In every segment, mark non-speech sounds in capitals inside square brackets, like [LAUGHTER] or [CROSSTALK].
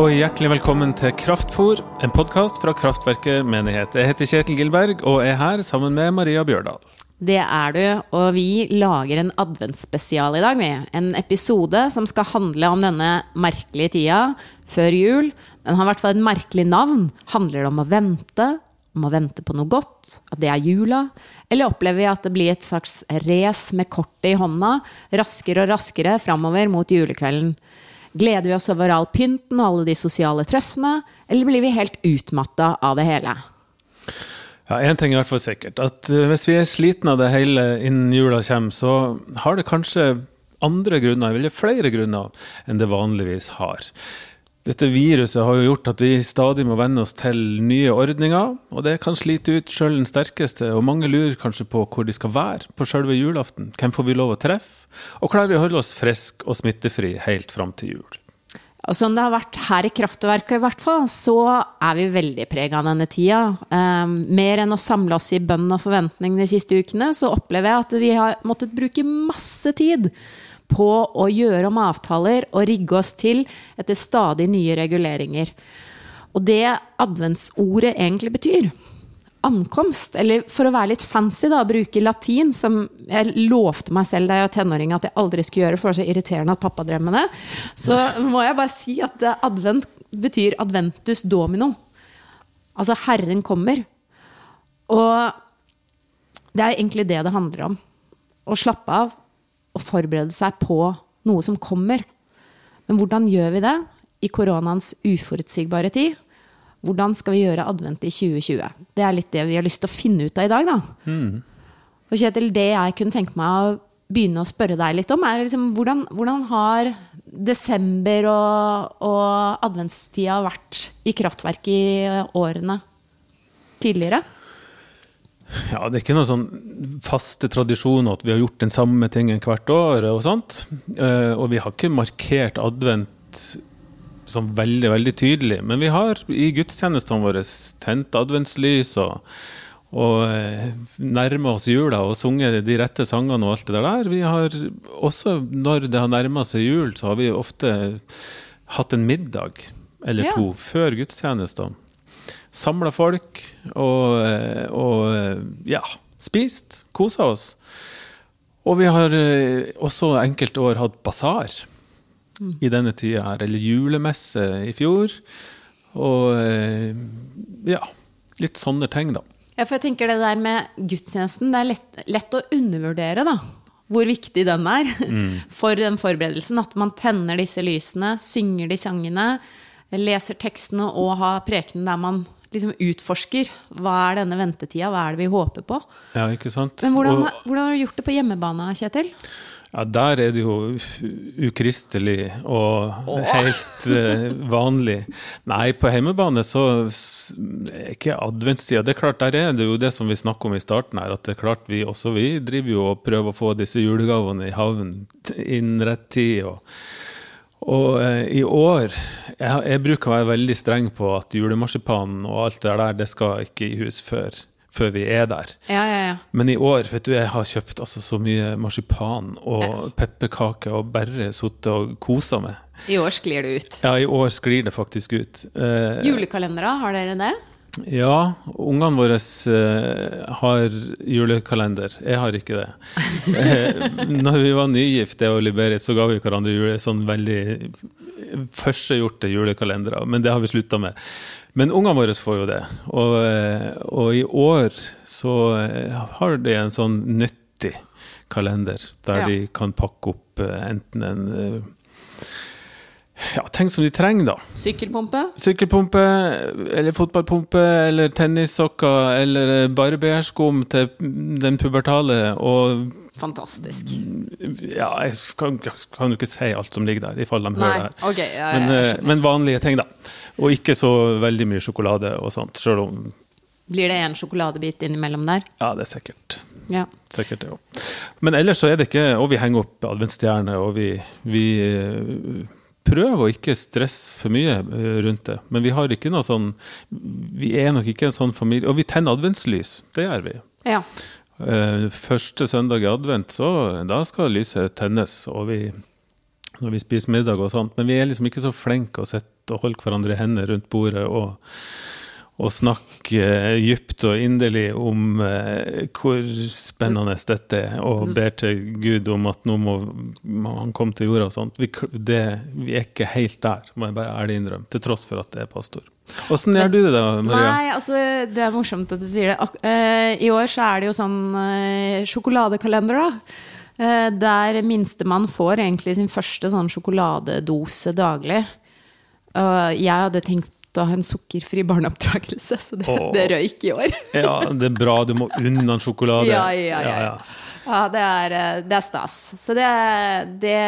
Og hjertelig velkommen til Kraftfor, en podkast fra Kraftverket menighet. Jeg heter Kjetil Gilberg og er her sammen med Maria Bjørdal. Det er du, og vi lager en adventsspesial i dag med en episode som skal handle om denne merkelige tida før jul. Den har i hvert fall et merkelig navn. Handler det om å vente? Om å vente på noe godt? At det er jula? Eller opplever vi at det blir et slags race med kortet i hånda, raskere og raskere framover mot julekvelden? Gleder vi oss over all pynten og alle de sosiale treffene, eller blir vi helt utmatta av det hele? Ja, Én ting er i hvert fall sikkert. At uh, hvis vi er slitne av det hele innen jula kommer, så har det kanskje andre grunner, eller flere grunner, enn det vanligvis har. Dette viruset har jo gjort at vi stadig må venne oss til nye ordninger, og det kan slite ut sjøl den sterkeste, og mange lurer kanskje på hvor de skal være på sjølve julaften. Hvem får vi lov å treffe? Og klarer vi å holde oss friske og smittefri helt fram til jul? Og som det har vært her i Kraftverket, i hvert fall, så er vi veldig prega av denne tida. Um, mer enn å samle oss i bønn og forventning de siste ukene, så opplever jeg at vi har måttet bruke masse tid på å gjøre om avtaler og rigge oss til etter stadig nye reguleringer. Og det adventsordet egentlig betyr, ankomst, eller for å være litt fancy, da, bruke latin, som jeg lovte meg selv da jeg var tenåring at jeg aldri skulle gjøre, for det var så irriterende at pappa drev med det, så må jeg bare si at advent betyr adventus domino. Altså Herren kommer. Og det er egentlig det det handler om. Å slappe av og forberede seg på noe som kommer. Men hvordan gjør vi det i koronaens uforutsigbare tid? Hvordan skal vi gjøre advent i 2020? Det er litt det vi har lyst til å finne ut av i dag, da. Mm. Og Kjetil, det jeg kunne tenke meg å begynne å spørre deg litt om, er liksom, hvordan, hvordan har desember og, og adventstida vært i kraftverket i årene tidligere? Ja, det er ikke noen sånn faste tradisjoner at vi har gjort den samme tingen hvert år og sånt. Eh, og vi har ikke markert advent sånn veldig, veldig tydelig. Men vi har i gudstjenestene våre tent adventslys og, og eh, nærma oss jula og sunget de rette sangene og alt det der. Vi har også, når det har nærma seg jul, så har vi ofte hatt en middag eller to ja. før gudstjenestene. Samla folk og, og ja, spist, kosa oss. Og vi har eh, også enkelte år hatt basar mm. i denne tida her, eller julemesse i fjor. Og eh, ja, litt sånne ting, da. Ja, for jeg tenker det der med gudstjenesten, det er lett, lett å undervurdere, da. Hvor viktig den er mm. [LAUGHS] for den forberedelsen. At man tenner disse lysene, synger de sangene, leser tekstene og har prekenen der man liksom utforsker hva er denne ventetida, hva er det vi håper på. Ja, ikke sant? Men hvordan, og, hvordan har du gjort det på hjemmebane, Kjetil? Ja, Der er det jo ukristelig og Åh. helt uh, vanlig. Nei, på hjemmebane så er ikke adventstida Det er klart, der er det jo det som vi snakker om i starten her, at det er klart vi også vi driver jo og prøver å få disse julegavene i havn innen rett tid. og og eh, i år jeg, jeg, bruker å være veldig streng på at julemarsipanen og alt det der, det skal ikke i hus før, før vi er der. Ja, ja, ja. Men i år, vet du, jeg har kjøpt altså, så mye marsipan og pepperkaker og bare sittet og kosa meg. I år sklir det ut? Ja, i år sklir det faktisk ut. Eh, Julekalendere, har dere det? Ja, ungene våre uh, har julekalender. Jeg har ikke det. uh, når vi var nygifte og liberet, så ga vi hverandre jule, sånn veldig førstegjorte julekalendere. Men det har vi slutta med. Men ungene våre får jo det. Og, uh, og i år så har de en sånn nyttig kalender, der ja. de kan pakke opp enten en ja, ting som de trenger, da. Sykkelpumpe? Sykkelpumpe, eller fotballpumpe, eller tennissokker, eller barberskum til den pubertale, og Fantastisk. Ja, jeg kan, jo ikke si alt som ligger der, i fall de Nei, hører det her. Okay, ja, men, eh, men, vanlige ting, da. Og ikke så veldig mye sjokolade og sånt, sjøl om Blir det en sjokoladebit innimellom der? Ja, det er sikkert. Ja. Sikkert òg. Men ellers så er det ikke Og vi henger opp adventsstjerner, og vi, vi prøv å ikke stresse for mye eh, rundt det. Men vi har ikke noe sånn Vi er nok ikke en sånn familie Og vi tenner adventslys. Det gjør vi. Ja. Eh, første søndag i advent, så da skal lyset tennes. Og vi når vi spiser middag og sånt. Men vi er liksom ikke så flinke å sitte og holde hverandre i hendene rundt bordet og, og snakke dypt og inderlig om eh, hvor spennende dette er, og ber til Gud om at nå må, han komme til jorda og sånt. Vi, det, vi er ikke helt der, må jeg bare ærlig innrømme, til tross for at det er pastor. Åssen gjør du det da, Maria? Nei, altså, Det er morsomt at du sier det. Eh, I år så er det jo sånn eh, sjokoladekalender, da. Der minstemann får egentlig sin første sånn sjokoladedose daglig. Og jeg hadde tenkt å ha en sukkerfri barneoppdragelse, så det, Åh. det røyk i år. Ja, det er bra, du må unna en sjokolade. Ja, ja, ja, ja. Ja, det er, eh, det er stas. Så det, det,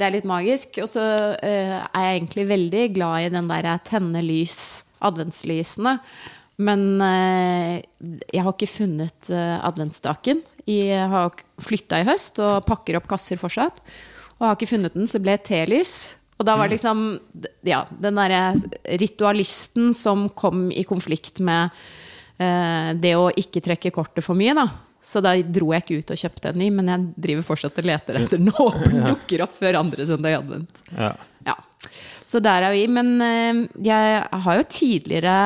det er litt magisk. Og så uh, er jeg egentlig veldig glad i den der tenne lys, adventslysene. Men uh, jeg har ikke funnet uh, adventsstaken. Jeg har flytta i høst og pakker opp kasser fortsatt. Og har ikke funnet den, så det ble telys. Og da var det liksom ja, den derre ritualisten som kom i konflikt med eh, det å ikke trekke kortet for mye, da. Så da dro jeg ikke ut og kjøpte en ny, men jeg driver fortsatt og leter etter den. Og den dukker opp før andre søndag i advent. Ja. Ja. Så der er vi. Men eh, jeg har jo tidligere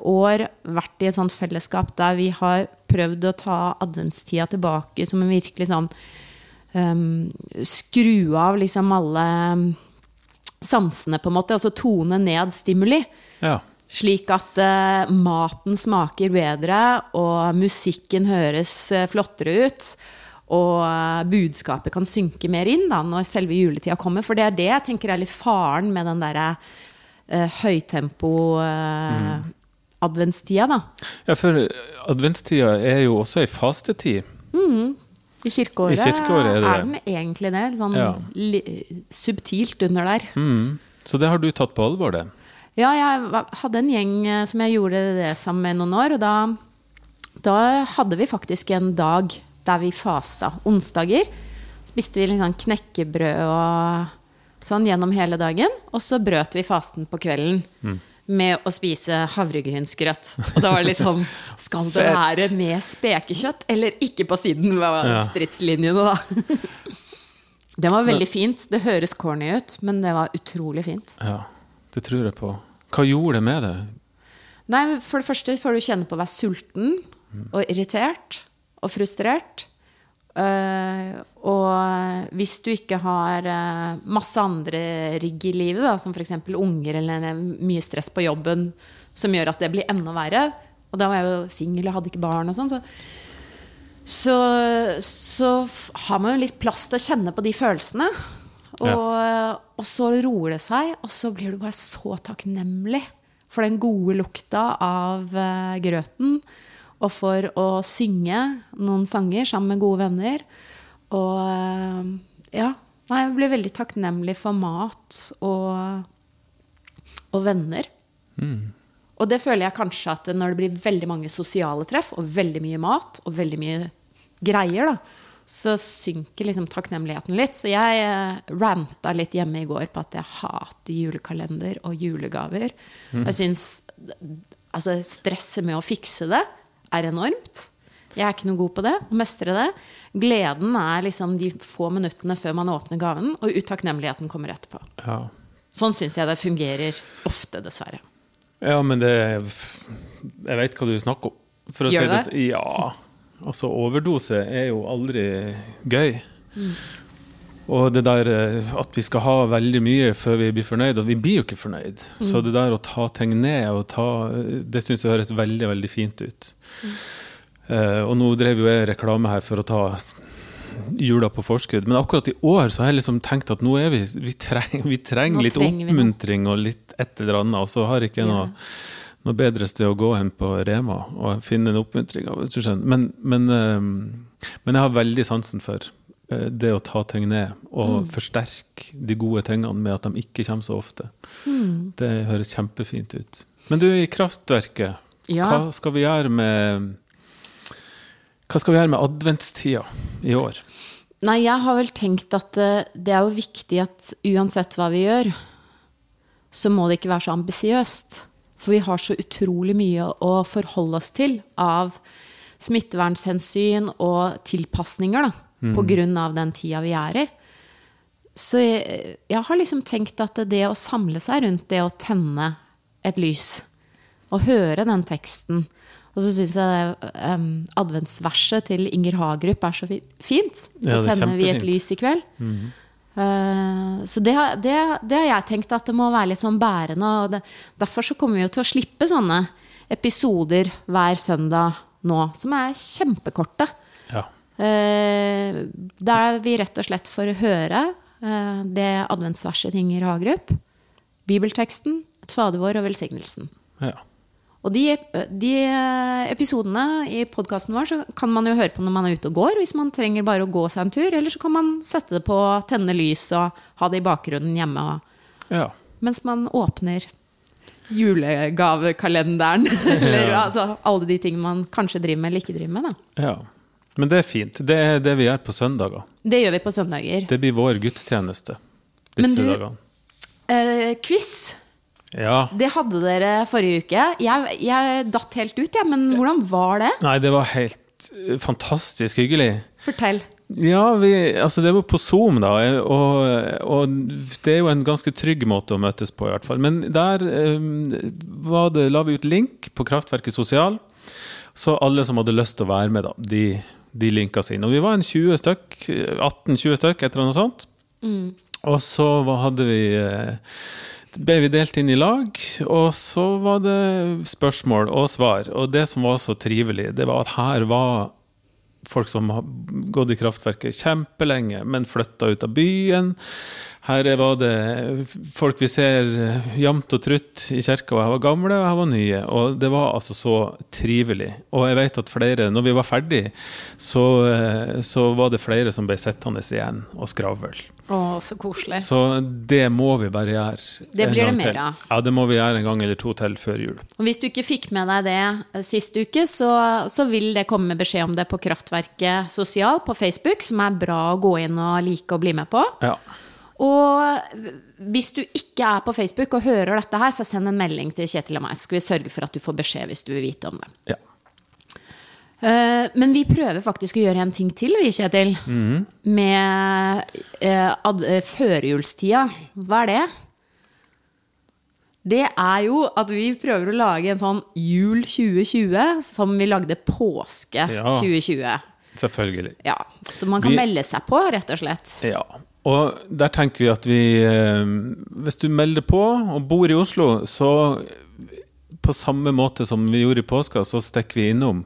år vært i et sånt fellesskap der vi har prøvd å ta adventstida tilbake som en virkelig sånn um, Skru av liksom alle sansene, på en måte. Altså tone ned stimuli. ja. Slik at uh, maten smaker bedre, og musikken høres eh, flottere ut. Og eh, budskapet kan synke mer inn da, når selve juletida kommer. For det er det jeg tenker er litt faren med den derre eh, høytempo-adventstida, da. ja, for adventstida er jo også ei fastetid. I kirkeåret, I kirkeåret er det er den egentlig det. Sånn Ja. subtilt under der. Mm. Så det har du tatt på alvor, det? Ja, jeg hadde en gjeng eh, som jeg gjorde det sammen med noen år, og da, da hadde vi faktisk en dag der vi fasta. Onsdager spiste vi sånn knekkebrød og sånn gjennom hele dagen, og så brøt vi fasten på kvelden. Med å spise havregrynsgrøt. Og da var det liksom [LAUGHS] Skal det være med spekekjøtt, eller ikke på siden? var Ja. stridslinjene, da. [LAUGHS] Det var veldig fint. Det høres corny ut, men det var utrolig fint. Ja, det tror jeg på. Hva gjorde det med deg? Nei, For det første får du kjenne på å være sulten og irritert og frustrert. Eh, og hvis du ikke har uh, masse andre rigg i livet, da, som f.eks. unger eller eh, mye stress på jobben, som gjør at det blir enda verre Og da var jeg jo singel og hadde ikke barn og sånn, så, så, så har man jo litt plass til å kjenne på de følelsene. Og, og så roer det seg, og så blir du bare så takknemlig for den gode lukta av uh, grøten. Og for å synge noen sanger sammen med gode venner. Og eh, ja. Nei, jeg blir veldig takknemlig for mat og, og venner. Og det føler jeg kanskje at når det blir veldig mange sosiale treff, og veldig mye mat, og veldig mye greier, da, så synker liksom takknemligheten litt. Så jeg eh, ranta litt hjemme i går på at jeg hater julekalender og julegaver. Jeg syns altså, stresset med å fikse det er enormt. Jeg er ikke noe god på det, å mestre det. Gleden er liksom de få minuttene før man åpner gaven, og utakknemligheten kommer etterpå. Ja. Sånn syns jeg det fungerer ofte, dessverre. ja, men det Jeg vet hva du snakker om. For å Gjør si det? det Ja. Altså, overdose er jo aldri gøy. Og det der eh, at vi skal ha veldig mye før vi blir fornøyd, og vi blir jo ikke fornøyd. Så det der å ta ting ned, og ta, det syns jeg høres veldig, veldig fint ut. Eh, og nå drev jo jeg reklame her for å ta jula på forskudd, men akkurat i år så har jeg liksom tenkt at nå er vi Vi, treng, vi trenger litt oppmuntring og litt et eller annet, og så har jeg ikke noe noe bedre sted å gå enn på Rema og finne en oppmuntring. Men, men, eh, men jeg har veldig sansen for det å ta ting ned og Mm. forsterke de gode tingene med at de ikke kommer så ofte. Mm. Det høres kjempefint ut. Men du, i Kraftverket, Ja. hva skal vi gjøre med hva skal vi gjøre med adventstida i år? Nei, jeg har vel tenkt at eh, det er jo viktig at uansett hva vi gjør, så må det ikke være så ambisiøst. For vi har så utrolig mye å forholde oss til av smittevernhensyn og tilpasninger da, på grunn av den tida vi er i. så jeg, jeg har liksom tenkt at det å samle seg rundt det å tenne et lys, og høre den teksten Og så syns jeg um, adventsverset til Inger Hagerup er så fint. Så Ja, er tenner vi et lys i kveld. Eh, så det, har- det, det har jeg tenkt at det må være litt sånn bærende. Og det, derfor så kommer vi jo til å slippe sånne episoder hver søndag nå, som er kjempekorte. Ja. Eh, der vi rett og slett får høre eh, det adventsverset til Inger Hagerup, bibelteksten, et fadervår og velsignelsen. ja. Og de, de episodene i podkasten vår så kan man jo høre på når man er ute og går, hvis man trenger bare å gå seg en tur. Eller så kan man sette det på, tenne lys og ha det i bakgrunnen hjemme ja. mens man åpner julegavekalenderen. [LAUGHS] eller Ja. altså alle de tingene man kanskje driver med eller ikke driver med. Da. ja. Men det er fint. Det er det vi gjør på søndager. Det gjør vi på søndager. Det blir vår gudstjeneste Men disse du- dagene. Eh, quiz. Ja. Det hadde dere forrige uke. Jeg, jeg datt helt ut, jeg. men hvordan var det? Nei, det var helt eh, fantastisk hyggelig. Fortell. Ja, vi, altså det var på Zoom, da, og, og det er jo en ganske trygg måte å møtes på, i hvert fall. Men der eh, var det, la vi ut link på Kraftverket Sosial, så alle som hadde lyst til å være med, da, de, de linka seg inn. Og vi var en 20 stykk, 18-20 stykk, et eller annet sånt. Og så hadde vi eh, ble vi delt inn i lag, og så var det spørsmål og svar. Og det som var så trivelig, det var at her var folk som har gått i kraftverket kjempelenge, men flytta ut av byen. Her var det folk vi ser jevnt og trutt i kirka, og jeg var gamle og jeg var nye. Og det var altså så trivelig. Og jeg vet at flere, når vi var ferdig, så, eh, så var det flere som ble sittende igjen og skravle. Å, så koselig. Så det må vi bare gjøre. Det blir det mer av. Ja, det må vi gjøre en gang eller to til før jul. Og hvis du ikke fikk med deg det eh, sist uke, så, så vil det komme beskjed om det på Kraftverket sosial på Facebook, som er bra å gå inn og like og bli med på. Ja. Og hvis du ikke er på Facebook og hører dette her, så send en melding til Kjetil og meg, så skal vi sørge for at du får beskjed hvis du vil vite om det. ja. Eh, Men vi prøver faktisk å gjøre en ting til, vi, Kjetil. Med eh, eh, førjulstida. Hva er det? Det er jo at vi prøver å lage en sånn jul 2020 som vi lagde påske Ja. 2020. Selvfølgelig. Ja, Så man kan Vi- melde seg på, rett og slett. Ja. Og der tenker vi at vi eh, Hvis du melder på og bor i Oslo, så på samme måte som vi gjorde i påska, så stikker vi innom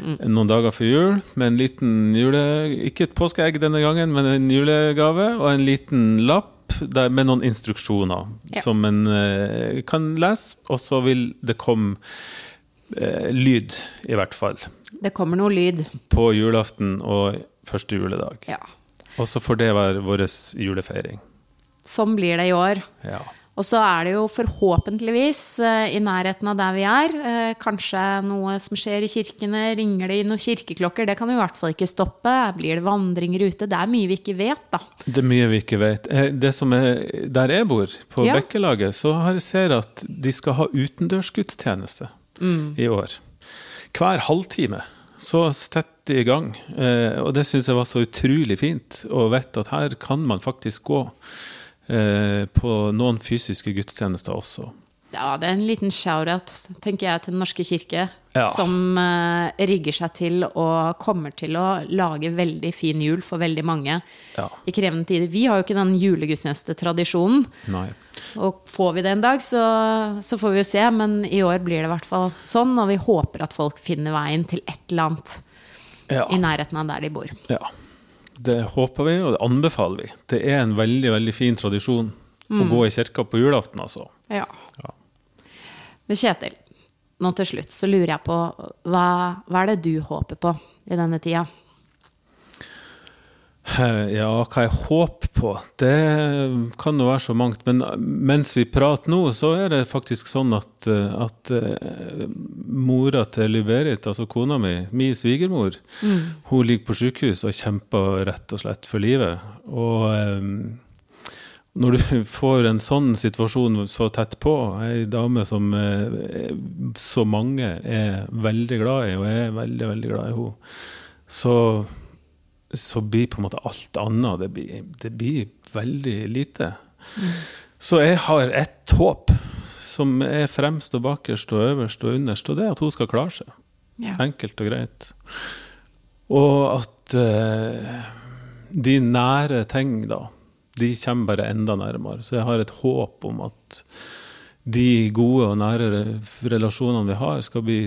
noen dager før jul med en liten jule... Ikke et påskeegg denne gangen, men en julegave og en liten lapp der, med noen instruksjoner Ja. som en eh, kan lese, og så vil det komme eh, lyd, i hvert fall, Det kommer noe lyd. på julaften og første juledag. Ja. Og så får det være vår julefeiring. Sånn blir det i år. Ja. Og så er det jo forhåpentligvis eh, i nærheten av der vi er, eh, kanskje noe som skjer i kirkene, ringer det i noen kirkeklokker, det kan vi i hvert fall ikke stoppe. Blir det vandringer ute? Det er mye vi ikke vet, da. Det er mye vi ikke vet. Eh, Det som er Der jeg bor, på Ja. Bekkelaget, så har jeg ser at de skal ha utendørsgudstjeneste i år. Hver halvtime. Så setter de i gang. Eh, og det syns jeg var så utrolig fint, å vite at her kan man faktisk gå eh, på noen fysiske gudstjenester også. Ja, det er en liten shout-out, tenker jeg, til Den norske kirke, Ja. som eh, rigger seg til og kommer til å lage veldig fin jul for veldig mange Ja. i krevende tider. Vi har jo ikke den julegudstjenestetradisjonen. Og får vi det en dag, så, så får vi jo se. Men i år blir det i hvert fall sånn, og vi håper at folk finner veien til et eller annet Ja. i nærheten av der de bor. Ja, det håper vi, og det anbefaler vi. Det er en veldig veldig fin tradisjon Mm. å gå i kirka på julaften, altså. Ja. Ja. Men Kjetil, nå til slutt så lurer jeg på hva, hva er det du håper på i denne tida? Eh, Ja, hva jeg håper på, det kan jo være så mangt. Men mens vi prater nå, så er det faktisk sånn at, eh, at eh, mora til Liberit, altså kona mi, min svigermor, hun ligger på sykehus og kjemper rett og slett for livet. Og eh, når du [LAUGHS] får en sånn situasjon så tett på, ei dame som eh, så mange er veldig glad i, og jeg er veldig, veldig glad i henne, så så blir på en måte alt annet det blir, det blir veldig lite. Så jeg har ett håp, som er fremst og bakerst og øverst og underst, og det er at hun skal klare seg. Ja. Enkelt og greit. Og at uh, de nære ting, da, de kommer bare enda nærmere. Så jeg har et håp om at de gode og nære relasjonene vi har, skal bli,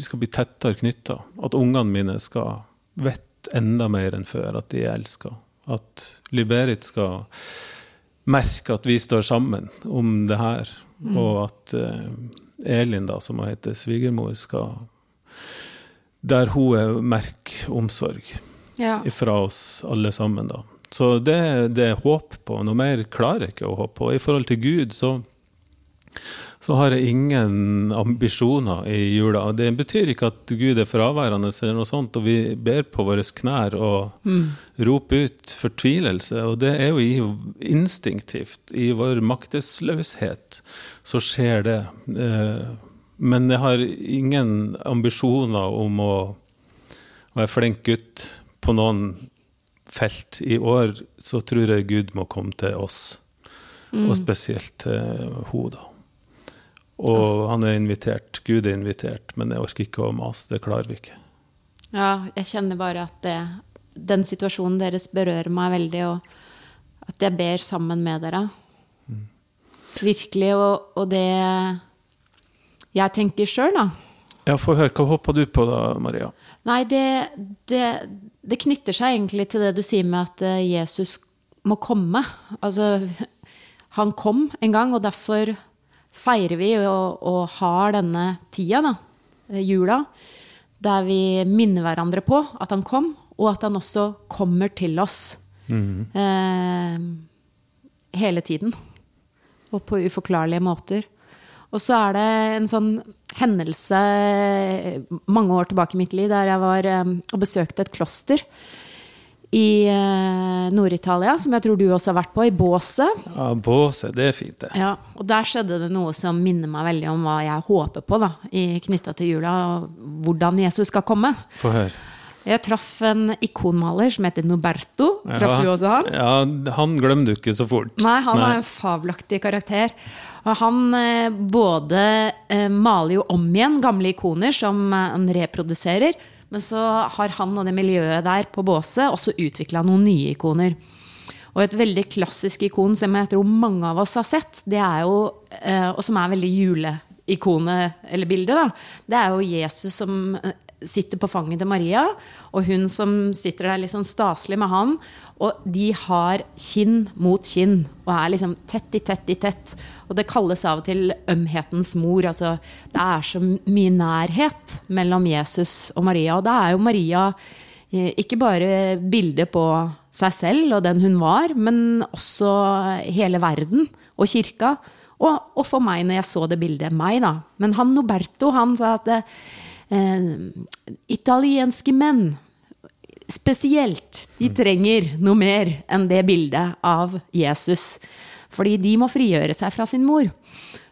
skal bli tettere knytta. At ungene mine skal vite enda mer enn før at de er elska. At Liberit skal merke at vi står sammen om det her. Og at uh, Elin, da, som hun heter, svigermor, skal Der hun er merk omsorg Ja. fra oss alle sammen, da. Så det, det er håp på. Noe mer klarer jeg ikke å håpe på. I forhold til Gud, så, så har jeg ingen ambisjoner i jula. Det betyr ikke at Gud er fraværende, eller noe sånt, og vi ber på våre knær og roper ut fortvilelse. Og det er jo instinktivt, i vår maktesløshet, så skjer det. Eh, Men jeg har ingen ambisjoner om å være flink gutt på noen felt. I år så tror jeg Gud må komme til oss, og spesielt til henne, da. Og han er invitert, Gud er invitert, men jeg orker ikke å mase, det klarer vi ikke. Ja, jeg kjenner bare at det, den situasjonen deres berører meg veldig, og at jeg ber sammen med dere. Virkelig, og, og det jeg tenker sjøl, da. Ja, få høre, hva håper du på da, Maria? Nei, det, det, det knytter seg egentlig til det du sier med at eh, Jesus må komme. Altså, han kom en gang, og derfor feirer vi og, og har denne tida, da, eh, jula, der vi minner hverandre på at han kom, og at han også kommer til oss eh, hele tiden. Og på uforklarlige måter. Og så er det en sånn hendelse eh, mange år tilbake i mitt liv der jeg var eh, og besøkte et kloster i eh, Nord-Italia, som jeg tror du også har vært på, i Båset. Ja, Båse, det er fint, det. Ja, og der skjedde det noe som minner meg veldig om hva jeg håper på da, knytta til jula, og hvordan Jesus skal komme. Få høre. Jeg traff en ikonmaler som heter Noberto. Traff du også han? Ja, han glemmer du ikke så fort. Nei, han er en fabelaktig karakter. Og han eh, både eh, maler jo om igjen gamle ikoner som eh, han reproduserer, men så har han og det miljøet der på båset også utvikla noen nye ikoner. Og et veldig klassisk ikon som jeg tror mange av oss har sett, det er jo, eh, og som er veldig juleikonet, eller bildet, da, det er jo Jesus som eh, sitter på fanget til Maria, og hun som sitter der litt sånn staselig med han. Og de har kinn mot kinn, og er liksom tett i tett i tett. Og det kalles av og til ømhetens mor. Altså, det er så mye nærhet mellom Jesus og Maria. Og da er jo Maria eh, ikke bare bildet på seg selv og den hun var, men også hele verden og kirka. Og, og for meg, når jeg så det bildet, meg, da. Men han Noberto, han sa at eh, italienske menn spesielt, de trenger noe mer enn det bildet av Jesus. Fordi de må frigjøre seg fra sin mor.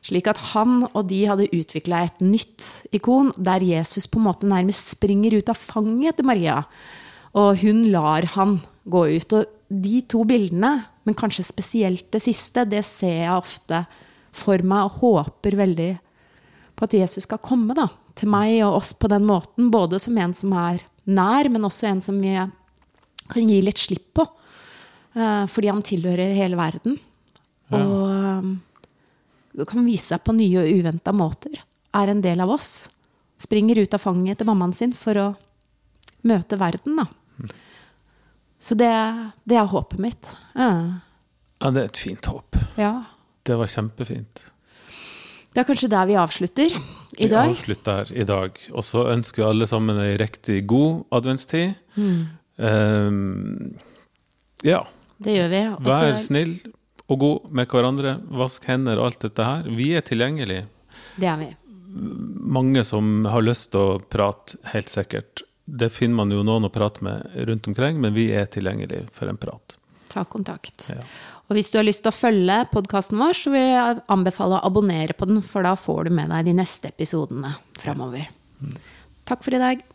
Slik at han og de hadde utvikla et nytt ikon, der Jesus på en måte nærmest springer ut av fanget til Maria. Og hun lar han gå ut. Og de to bildene, men kanskje spesielt det siste, det ser jeg ofte for meg og håper veldig på at Jesus skal komme da, til meg og oss på den måten. Både som en som er nær, men også en som vi kan gi litt slipp på. Eh, fordi han tilhører hele verden. Og eh, kan vise seg på nye og uventa måter. Er en del av oss. Springer ut av fanget til mammaen sin for å møte verden, da. Så det, det er håpet mitt. Ja. Ja, det er et fint håp. ja. Det var kjempefint. Det er kanskje der vi avslutter i Vi dag. avslutter i dag. Og så ønsker vi alle sammen ei riktig god adventstid. Mm. Um, ja. Det gjør vi. Også... Vær snill og god med hverandre. Vask hender og alt dette her. Vi er tilgjengelige. Det er vi. Mange som har lyst til å prate, helt sikkert. Det finner man jo noen å prate med rundt omkring, men vi er tilgjengelige for en prat. Ta kontakt. Ja. Og hvis du har lyst til å følge podkasten vår, så vil jeg anbefale å abonnere på den, for da får du med deg de neste episodene framover. Takk for i dag.